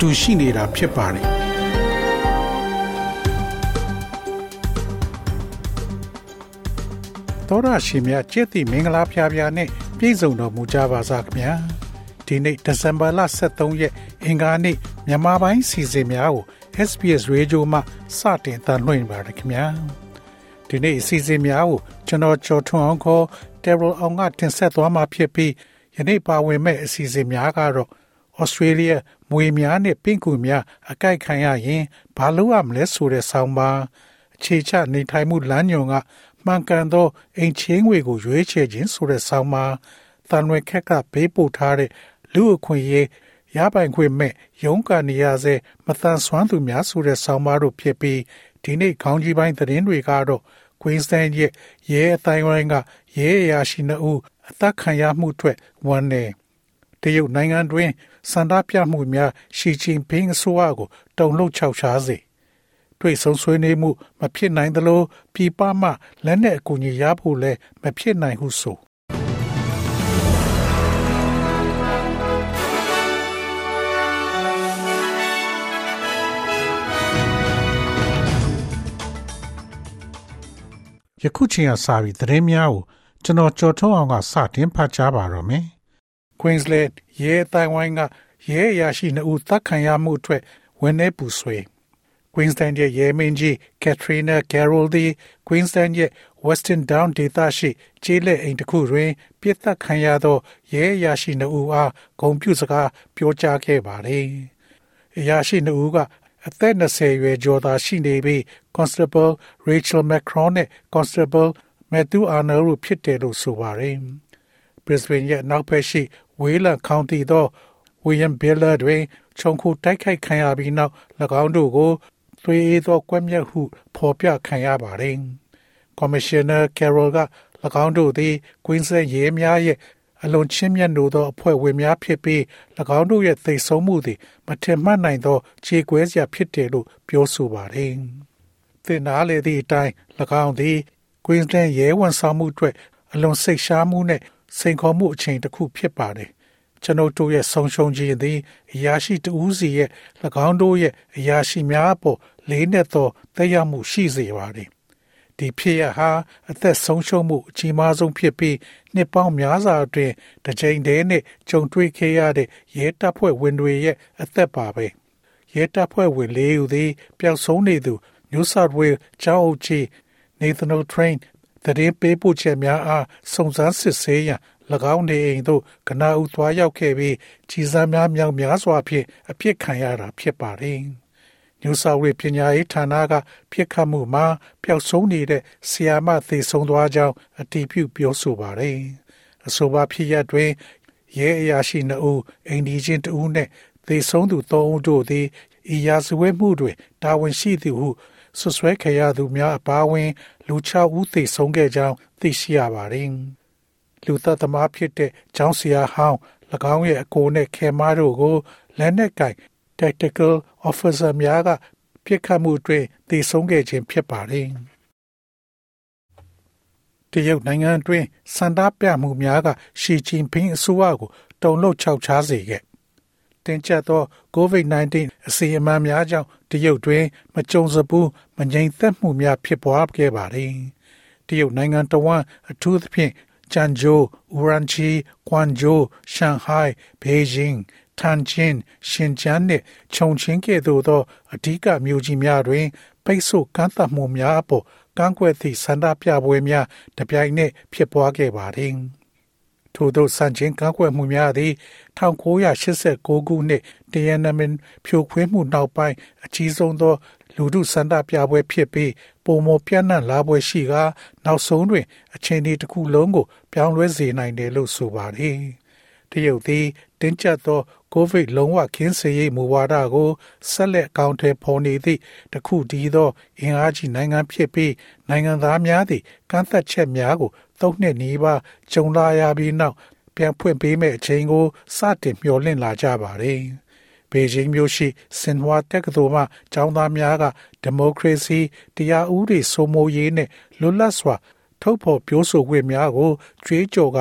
တူရှိနေတာဖြစ်ပါတယ်တော်ရရှိမြကျက်တိမင်္ဂလာဖျားဖျားနဲ့ပြည့်စုံတော်မူကြပါစားခင်ဗျာဒီနေ့ဒီဇင်ဘာလ23ရက်အင်္ဂါနေ့မြန်မာပိုင်းစီစဉ်များကို SPS Radio မှာစတင်တန်လှည့်ပါရခင်ဗျာဒီနေ့အစီအစဉ်များကိုကျွန်တော်ကျော်ထွန်းအောင်ခေါ် Terrell အောင်ကတင်ဆက်သွားမှာဖြစ်ပြီးယနေ့ပါဝင်မဲ့အစီအစဉ်များကတော့ Australia မွေများနဲ့ပင့်ကူများအကြိုက်ခံရရင်ဘာလို့ရမလဲဆိုတဲ့ဆောင်းပါးအခြေချနေထိုင်မှုလမ်းညွန်ကမှန်ကန်သောအိမ်ချင်းငွေကိုရွေးချယ်ခြင်းဆိုတဲ့ဆောင်းပါးတန်ရွယ်ခက်ကပေးပို့ထားတဲ့လူအခွင့်အရေးရပိုင်ခွင့်မဲ့ရုန်းကန်နေရစေမတန်ဆွမ်းသူများဆိုတဲ့ဆောင်းပါးတို့ဖြစ်ပြီးဒီနေ့ခေါင်းကြီးပိုင်းသတင်းတွေကတော့ Queensland ရဲ့ရဲအတိုင်းဝိုင်းကရဲအရာရှိနှုတ်အသက်ခံရမှုအတွက်ဝန်နေတရုတ်နိုင်ငံတွင်စန္ဒပြမှုများရှီချင်ပင်းအစိုးရကိုတုံ့လှုပ်ခြောက်ခြားစေတွေ့ဆုံဆွေးနွေးမှုမဖြစ်နိုင်သလိုပြည်ပမှလက်နက်အကူအညီရဖို့လည်းမဖြစ်နိုင်ဟုဆိုယခုချိန်ကစပြီးသတင်းများကိုကျွန်တော်ကြော်ထုတ်အောင်ကစတင်ဖတ်ကြားပါတော့မယ်။ Queensland ရဲအတိုင်းဝိုင်းကရဲအရာရှိနှစ်ဦးသတ်ခံရမှုအတွက်ဝန်내ပူဆွေ Queensland ရဲ့ရဲမင်းကြီး Katrina Carroll သည် Queensland ရဲ့ Western Down ဒေသရှိကျေးလက်အိမ်တစ်ခုတွင်ပြစ်သက်ခံရသောရဲအရာရှိနှစ်ဦးအားဂုဏ်ပြုစကားပြောကြားခဲ့ပါသည်။အရာရှိနှစ်ဦးကအသက်20ရွယ်ကျော်သာရှိနေပြီး Constable Rachel Macron နဲ့ Constable Matthew Arnold တို့ဖြစ်တယ်လို့ဆိုပါတယ်။ Brisbane ရဲ့နောက်ဖက်ရှိ Wayland County သော William Biller တွင်ခြုံခိုတိုက်ခိုက်ခံရပြီးနောက်၎င်းတို့ကိုသွေးအေးသောကွက်မြက်ဟုဖော်ပြခံရပါတယ်။ Commissioner Carroll က၎င်းတို့သည် Queensland ရဲများရဲ့အလွန်ချင်းမြတ်နိုးသောအဖွဲ့ဝင်များဖြစ်ပြီး၎င်းတို့ရဲ့သိဆုံးမှုသည်မထင်မှတ်နိုင်သောခြေကွဲစရာဖြစ်တယ်လို့ပြောဆိုပါတယ်။သင်နာလေသည့်အတိုင်း၎င်းသည် Queensland ရဲဝန်ဆောင်မှုအတွက်အလွန်စိတ်ရှားမှုနဲ့ စိန်ခေါ်မှုအချိန်တစ်ခုဖြစ်ပါတယ်။ကျွန်ုပ်တို့ရဲ့ဆုံးရှုံးခြင်းသည်အရာရှိတဦးစီရဲ့၎င်းတို့ရဲ့အရာရှိများအပေါ်လေးနက်သောသက်ရောက်မှုရှိစေပါတယ်။ဒီဖြစ်ရဟာအသက်ဆုံးရှုံးမှုအကြီးမားဆုံးဖြစ်ပြီးနှစ်ပေါင်းများစွာအတွင်းတစ်ချိန်တည်းနဲ့ကြုံတွေ့ခဲ့ရတဲ့ရဲတပ်ဖွဲ့ဝင်တွေရဲ့အသက်ပါပဲရဲတပ်ဖွဲ့ဝင်လေးဦးသည်ပျောက်ဆုံးနေသူ New South Wales ကျောင်းအုပ်ကြီး Nathaniel Train သတင်းပေးပို့ချက်များအားစုံစမ်းစစ်ဆေးရန်၎င်းနေအိမ်သို့ကနာဦးသွားရောက်ခဲ့ပြီးကြီးစားများမြောက်များစွာဖြင့်အပြစ်ခံရတာဖြစ်ပါတယ်။ညူဆာဝေပညာရေးဌာနကပြစ်ခတ်မှုမှာပျောက်ဆုံးနေတဲ့ဆီယာမသေဆုံးသွားကြောင်းအတည်ပြုပြောဆိုပါတယ်။အဆိုပါဖြစ်ရပ်တွင်ရဲအရာရှိနှုတ်အိန္ဒိချင်းတဦးနဲ့သေဆုံးသူ၃ဦးတို့သည်ဤရာဇဝတ်မှုတွင်တာဝန်ရှိသူဟု ဆွဆွဲခဲ့ရသူများအပါအဝင် လူ6ဦးသေဆုံးခဲ့ကြောင်းသိရှိရပါတယ်။လူသက်သမားဖြစ်တဲ့ကျောင်းဆရာဟောင်း၎င်းရဲ့အကိုနဲ့ခဲမားတို့ကိုလက်နက်ကင် tactical officer များကပြစ်ခတ်မှုအတွင်းတည်ဆုံးခဲ့ခြင်းဖြစ်ပါတယ်။တရုတ်နိုင်ငံအတွင်းစန္ဒပြမှုများကရှီကျင်ဖင်းအစိုးရကိုတုံ့လှုပ်ခြောက်ခြားစေခဲ့။တင်ကျပ်သော COVID-19 အစီအမံများကြောင့် တရုတ်တွင်မကြုံစဘူးမငြိမ်သက်မှုများဖြစ်ပွားခဲ့ပါတယ်။တရုတ်နိုင်ငံတော်ဝန်အထူးသဖြင့်ကျန်ဂျို၊ဥရန်ချီ၊ကွမ်ဂျို၊ရှန်ဟိုင်း၊ဘေဂျင်းထန်ချင်းရှင်ကျန်းနှင့်ခြုံချင်းကဲ့သို့သောအဓိကမြို့ကြီးများတွင်ပိတ်ဆို့ကန့်သတ်မှုများအပေါ်ကန့်ကွက်သည့်ဆန္ဒပြပွဲများတပြိုင်နက်ဖြစ်ပွားခဲ့ပါသည်။ ထို့သောစံချင်းကန့်ကွက်မှုများသည်1989ခုနှစ်တရနမင်ဖြိုခွင်းမှုနောက်ပိုင်းအကြီးဆုံးသော လူထုဆန္ဒပြပွဲဖြစ်ပြီးပုံမပြန့်နှံ့လာပွဲရှိကာနောက်ဆုံးတွင် အချိန်ဒီတစ်ခုလုံးကို ပြောင်းလဲစေနိုင်တယ်လို့ဆိုပါတယ်။တရုတ်သည်တင်းကျပ်သောကိုဗစ်လုံးဝကင်းစင်ရေးမူဝါဒကိုဆက်လက်အကောင့်ထဲပေါ်နေသည့်တခုတည်းသောအင်အားကြီးနိုင်ငံဖြစ်ပြီးနိုင်ငံသားများသည့်ကန့်သက်ချက်များကို သုံးနှစ်နီးပါးကြုံလာရပြီးနောက်ပြန်ဖွင့်ပေးမဲ့အချိန်ကိုစတင်မျှော်လင့်လာကြပါတယ်။ဘေဂျင်းမြို့ရှိစင်ဟွာတက္ကသိုလ်မှကျောင်းသားများကဒီမိုကရေစီတရားဥပဒေစိုးမိုးရေးနဲ့လွတ်လပ်စွာ ထုတ်ဖော်ပြောဆိုခွင့်များကိုကြွေးကြော်က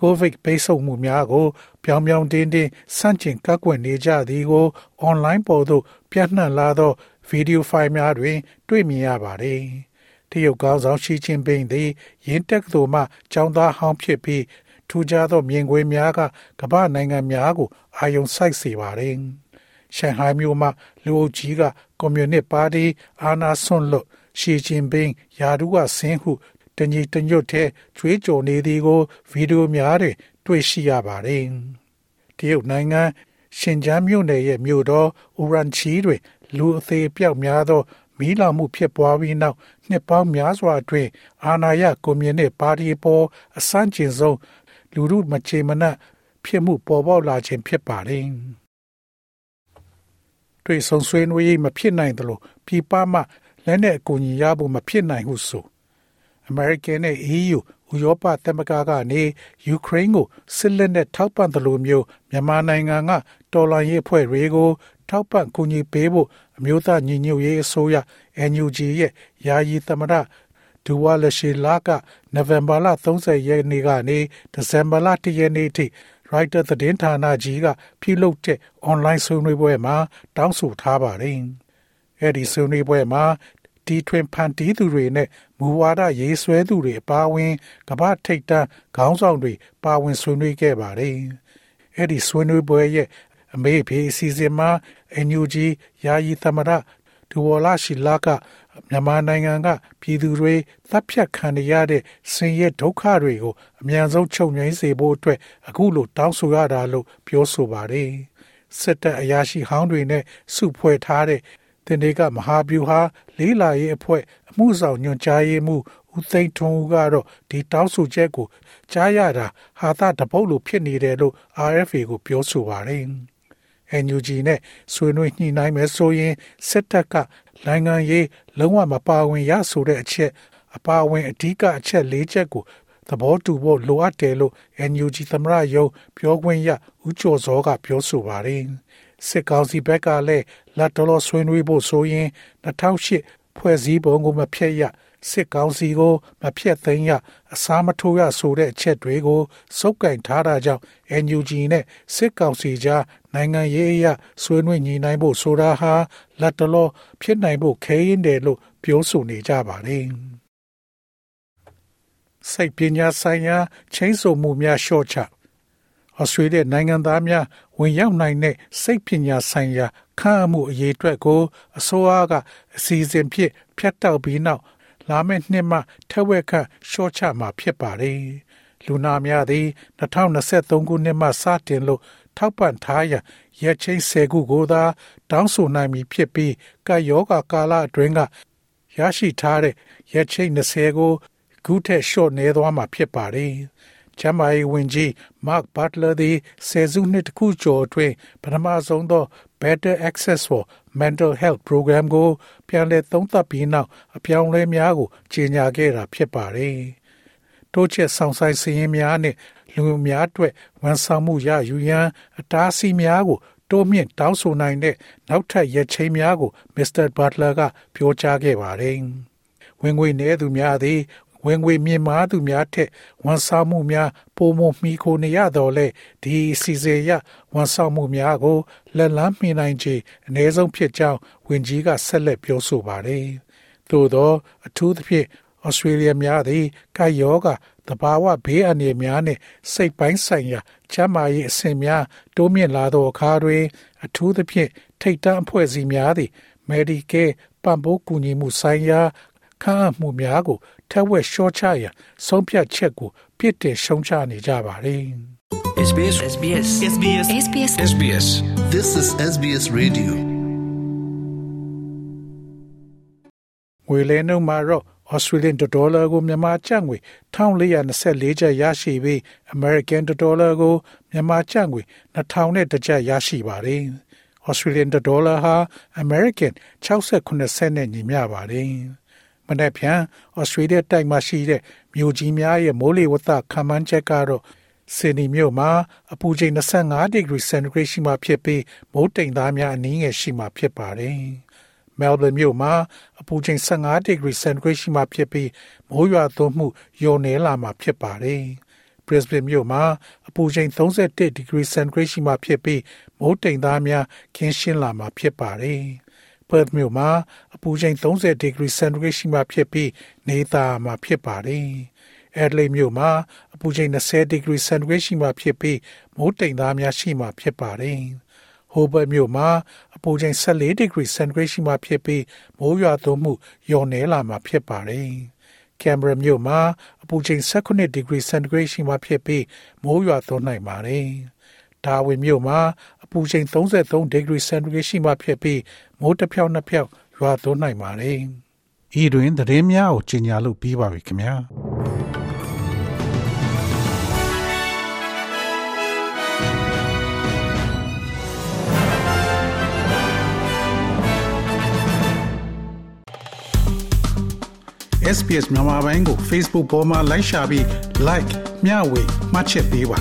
ကိုဗစ်ပိတ်ဆို့မှုများကိုပြောင်ပြောင်တင်းတင်းစန့်ကျင်ကန့်ကွက်နေကြသည်ကိုအွန်လိုင်းပေါ်သို့ပြန့်နှံ့လာသောဗီဒီယိုဖိုင်များတွင် တွေ့မြင်ရပါတယ်။ တရုတ်ကောင်းဆောင်ရှီကျင်းပင်းသည်ရင်းတက်ကတော်မှကျောင်းသားဟောင်းဖြစ်ပြီးထူးခြားသောမြင်ကွင်းများကကမ္ဘာနိုင်ငံများကိုအာရုံစိုက်စေပါတယ်။ရှန်ဟိုင်းမြို့မှလူအုပ်ကြီးကကွန်မြူနစ်ပါတီအာဏာဆွန့်လွတ်ရှီကျင်းပင်းယာဒူကဆင်းဟုတညီတညွတ်တဲ့ကျွေးကြော်နေသည်ကိုဗီဒီယိုများတွင် တွေ့ရှိရပါတယ်။တရုတ်နိုင်ငံရှင်ကျန်းမြို့နယ်ရဲ့မြို့တော်ဥရန်ချီတွင် လူအသေးပြောက်များသော မီးလောင်မှုဖြစ်ပွားပြီးနောက်နှစ်ပေါင်းများစွာအတွင်းအာဏာရကွန်မြူနစ်ပါတီပေါ်အစမ်းကျင်ဆုံးလူမှုမချေမနက်ဖြစ်မှုပေါ်ပေါက်လာခြင်းဖြစ်ပါတယ်။တွေ့ဆုံဆွေးနွေးရေးမဖြစ်နိုင်သလိုပြည်ပမှလက်နက်အကူအညီရဖို့မဖြစ်နိုင်ဟုဆို American နဲ့ EU ဥရောပသမဂ္ဂကနေယူကရိန်းကိုစစ်လက်နက်ထောက်ပံ့တယ်လို့မျိုးမြန်မာနိုင်ငံကတော်လှန်ရေးအဖွဲ့တွေကို ထောက်ပံ့ကူညီပေးဖို့အမျိုးသားညီညွတ်ရေးအစိုးရ NUG ရဲ့ယာယီသမရဒူဝါလရှိလာကနိုဝင်ဘာလ30ရက်နေ့ကနေဒီဇင်ဘာလ1ရက်နေ့ထိရိုက်တာသတင်းဌာနကြီးကပြုလုပ်တဲ့အွန်လိုင်းဆွေးနွေးပွဲမှာ တောင်းဆိုထားပါတယ်။အဲဒီဆွေးနွေးပွဲမှာတီထွင်ဖန်တီးသူတွေနဲ့မူဝါဒရေးဆွဲသူတွေအပါအဝင်ကမ္ဘာထိပ်တန်းခေါင်းဆောင်တွေပါဝင်ဆွေးနွေးခဲ့ပါတယ်။အဲ့ဒီဆွေးနွေးပွဲရဲ့အမေဖေးအစီအစဉ်မှာ NUG ယာယီသမရဒူဝလာရှိလာကမြန်မာနိုင်ငံကပြည်သူတွေတပ်ဖြတ်ခံရတဲ့ဆင်းရဲဒုက္ခတွေကိုအမြန်ဆုံးချုပ်ငြိမ်းစေဖို့အတွက်အခုလိုတောင်းဆိုရတာလို့ပြောဆိုပါတယ်။စစ်တပ်အရာရှိဟောင်းတွေနဲ့စုဖွဲ့ထားတဲ့တင်တွေကမဟာဗျူဟာလေးလာရေးအဖွဲ့အမှုဆောင်ညွှန်ကြားရေးမှူးဦးသိန်းထွန်းဦးကတော့ဒီတောင်းဆိုချက်ကိုကြားရတာဟာသတပုတ်လိုဖြစ်နေတယ်လို့ RFA ကိုပြောဆိုပါတယ်။ NUG နဲ့ဆွေးနွေးညှိနှိုင်းမယ်ဆိုရင်စစ်တပ်ကနိုင်ငံရေးလုံးဝမပါဝင်ရဆိုတဲ့အချက်အပါအဝင်အဓိကအချက်၄ချက်ကိုသဘောတူဖို့လိုအပ်တယ်လို့ NUG သမရယုံပြောခွင့်ရဦးကျော်စောကပြောဆိုပါတယ်။စစ်ကောင်စီဘက်ကလည်းလက်တော်ဆွေးနွေးဖို့ဆိုရင်2008ဖွဲ့စည်းပုံကိုမဖျက်ရ စစ်ကောင်စီကိုမဖျက်သိမ်းရအစားမထိုးရဆိုတဲ့အချက်တွေကိုစုပ်ကင်ထားတာကြောင့် NUG နဲ့စစ်ကောင်စီကြားနိုင်ငံရေးအရဆွေးနွေးညီနိုင်ဖို့ဆိုတာဟာလက်တော်ဖြစ်နိုင်ဖို့ခဲရင်တယ်လို့ပြောဆိုနေကြပါတယ်စိတ်ပညာဆိုင်ရာချင်းဆိုမှုများရှော့ချဩစတြေးလျနိုင်ငံသားများဝင်ရောက်နိုင်တဲ့စိတ်ပညာဆိုင်ရာခန့်အမှုအရေးအတွက်ကိုအစိုးရကအစီအစဉ်ဖြင့်ဖြတ်တောက်ပြီးနောက် လာမယ့်နှစ်မှထက်ဝက်ခန့်ရှော့ချမှာဖြစ်ပါတယ်။လူနာများသည်2023ခုနှစ်မှစတင်လို့ထောက်ပံ့ထားရရက်ချင်း၁၀ခုကိုသာတောင်းဆိုနိုင်ပြီဖြစ်ပြီးကာယောဂါကာလအတွင်းကရရှိထားတဲ့ရက်ချင်း20ကိုခုထက်လျှော့နေသွားမှာဖြစ်ပါတယ်။ကျမ်းမာရေးဝန်ကြီး Mark Butler သည်ဆယ်စုနှစ်တခုကျော်အတွင်းပထမဆုံးသော Better Access for Mental Health Program ကို ပြန်လည်သုံးသပ်ပြီးနောက်အပြောင်းလဲများကိုကြေညာခဲ့တာဖြစ်ပါတယ်။တိုးချက်ဆောင်ဆိုင်စည်းရင်းများနဲ့လူများအတွက်ဝန်ဆောင်မှုရယူရန်အတားအဆီးများကိုတိုးမြင့်တောင်းဆိုနိုင်တဲ့နောက်ထပ်ရချိန်များကို Mr. Butler ကပြောကြားခဲ့ပါတယ်။ဝင်ငွေနည်းသူများသည် ဝင်ငွေမြင့်မားသူများထက်ဝန်ဆောင်မှုများပိုမိုမှီခိုနေရတော့လေဒီစီစေရဝန်ဆောင်မှုများကိုလက်လန်းမှီနိုင်ခြေအ ਨੇ ဆုံးဖြစ်ကြောင်းဝန်ကြီးကဆက်လက်ပြောဆိုပါတယ်။သို့သောအထူးသဖြင့်ဩစတြေးလျများသည်ကာယောဂတဘာဝဘေးအန္တရာယ်များနှင့်စိတ်ပိုင်းဆိုင်ရာချမ်းမာရေးအဆင့်များတိုးမြင့်လာသောအခါတွင် အထူးသဖြင့်ထိတ်တန့်အဖွဲ့အစည်းများသည် Medicare ပံ့ပိုးကူညီမှုဆိုင်ရာခန့်အပ်မှုများကို ထက်ဝက်လျှော့ချရန်ဆုံးဖြတ်ချက်ကိုပြစ်တင်ရှုံချနေကြပါတယ် SBS SBS SBS SBS SBS This is SBS Radio. ငွေလဲနှုန်းမှာတော့ Australian dollar ကိုမြန်မာကျပ်ငွေ1424ကျပ်ရရှိပြီး American dollar ကိုမြန်မာကျပ်ငွေ2000ကျပ်ရရှိပါတယ်။ Australian dollar ဟာ American 68စနစ်နဲ့ညီမျှပါတယ်။ မနေ့ဖြန် Australia တိုက်မှာရှိတဲ့မြို့ကြီးများရဲ့မိုးလေဝသခန့်မှန်းချက်ကတော့ဆင်နီမြို့မှာအပူချိန်25ဒီဂရီစင်တီဂရိတ်ရှိမှဖြစ်ပြီးမိုးတိမ်သားများအနည်းငယ်ရှိမှဖြစ်ပါတယ်။ Melbourne မြို့မှာအပူချိန်15ဒီဂရီစင်တီဂရိတ်ရှိမှဖြစ်ပြီးမိုးရွာသွန်းမှုလျော့နည်းလာမှဖြစ်ပါတယ်။ Brisbane မြို့မှာအပူချိန်31ဒီဂရီစင်တီဂရိတ်ရှိမှဖြစ်ပြီးမိုးတိမ်သားများခင်းရှင်းလာမှဖြစ်ပါတယ်။ Perth မြို့မှာအပူချိန်30ဒီဂရီစင်တီဂရိတ်ရှိမှဖြစ်ပြီးနေသားမှဖြစ်ပါတယ်။ Adelaide မြို့မှာအပူချိန်20ဒီဂရီစင်တီဂရိတ်ရှိမှဖြစ်ပြီးမိုးတိမ်သားများရှိမှဖြစ်ပါတယ်။ Hobart မြို့မှာအပူချိန်14ဒီဂရီစင်တီဂရိတ်ရှိမှဖြစ်ပြီးမိုးရွာသွန်းမှုလျော့နည်းလာမှဖြစ်ပါတယ်။ Canberra မြို့မှာအပူချိန်18ဒီဂရီစင်တီဂရိတ်ရှိမှဖြစ်ပြီးမိုးရွာသွန်းနိုင်ပါတယ်။ Darwin မြို့မှာအပူချိန်33ဒီဂရီစင်တီဂရိတ်ရှိမှဖြစ်ပြီးမိုးတစ်ဖြောက်နှစ်ဖြောက်ရွာသွန်းနိုင်ပါတယ်။ဤတွင်သတင်းများကိုကြီးညာလို့ပြီးပါပြီခင်ဗျာ။ SBS မြန်မာပိုင်းကို Facebook ပေါ်မှာ like ရှာပြီး like မျှဝေမှတ်ချက်ပေးပါ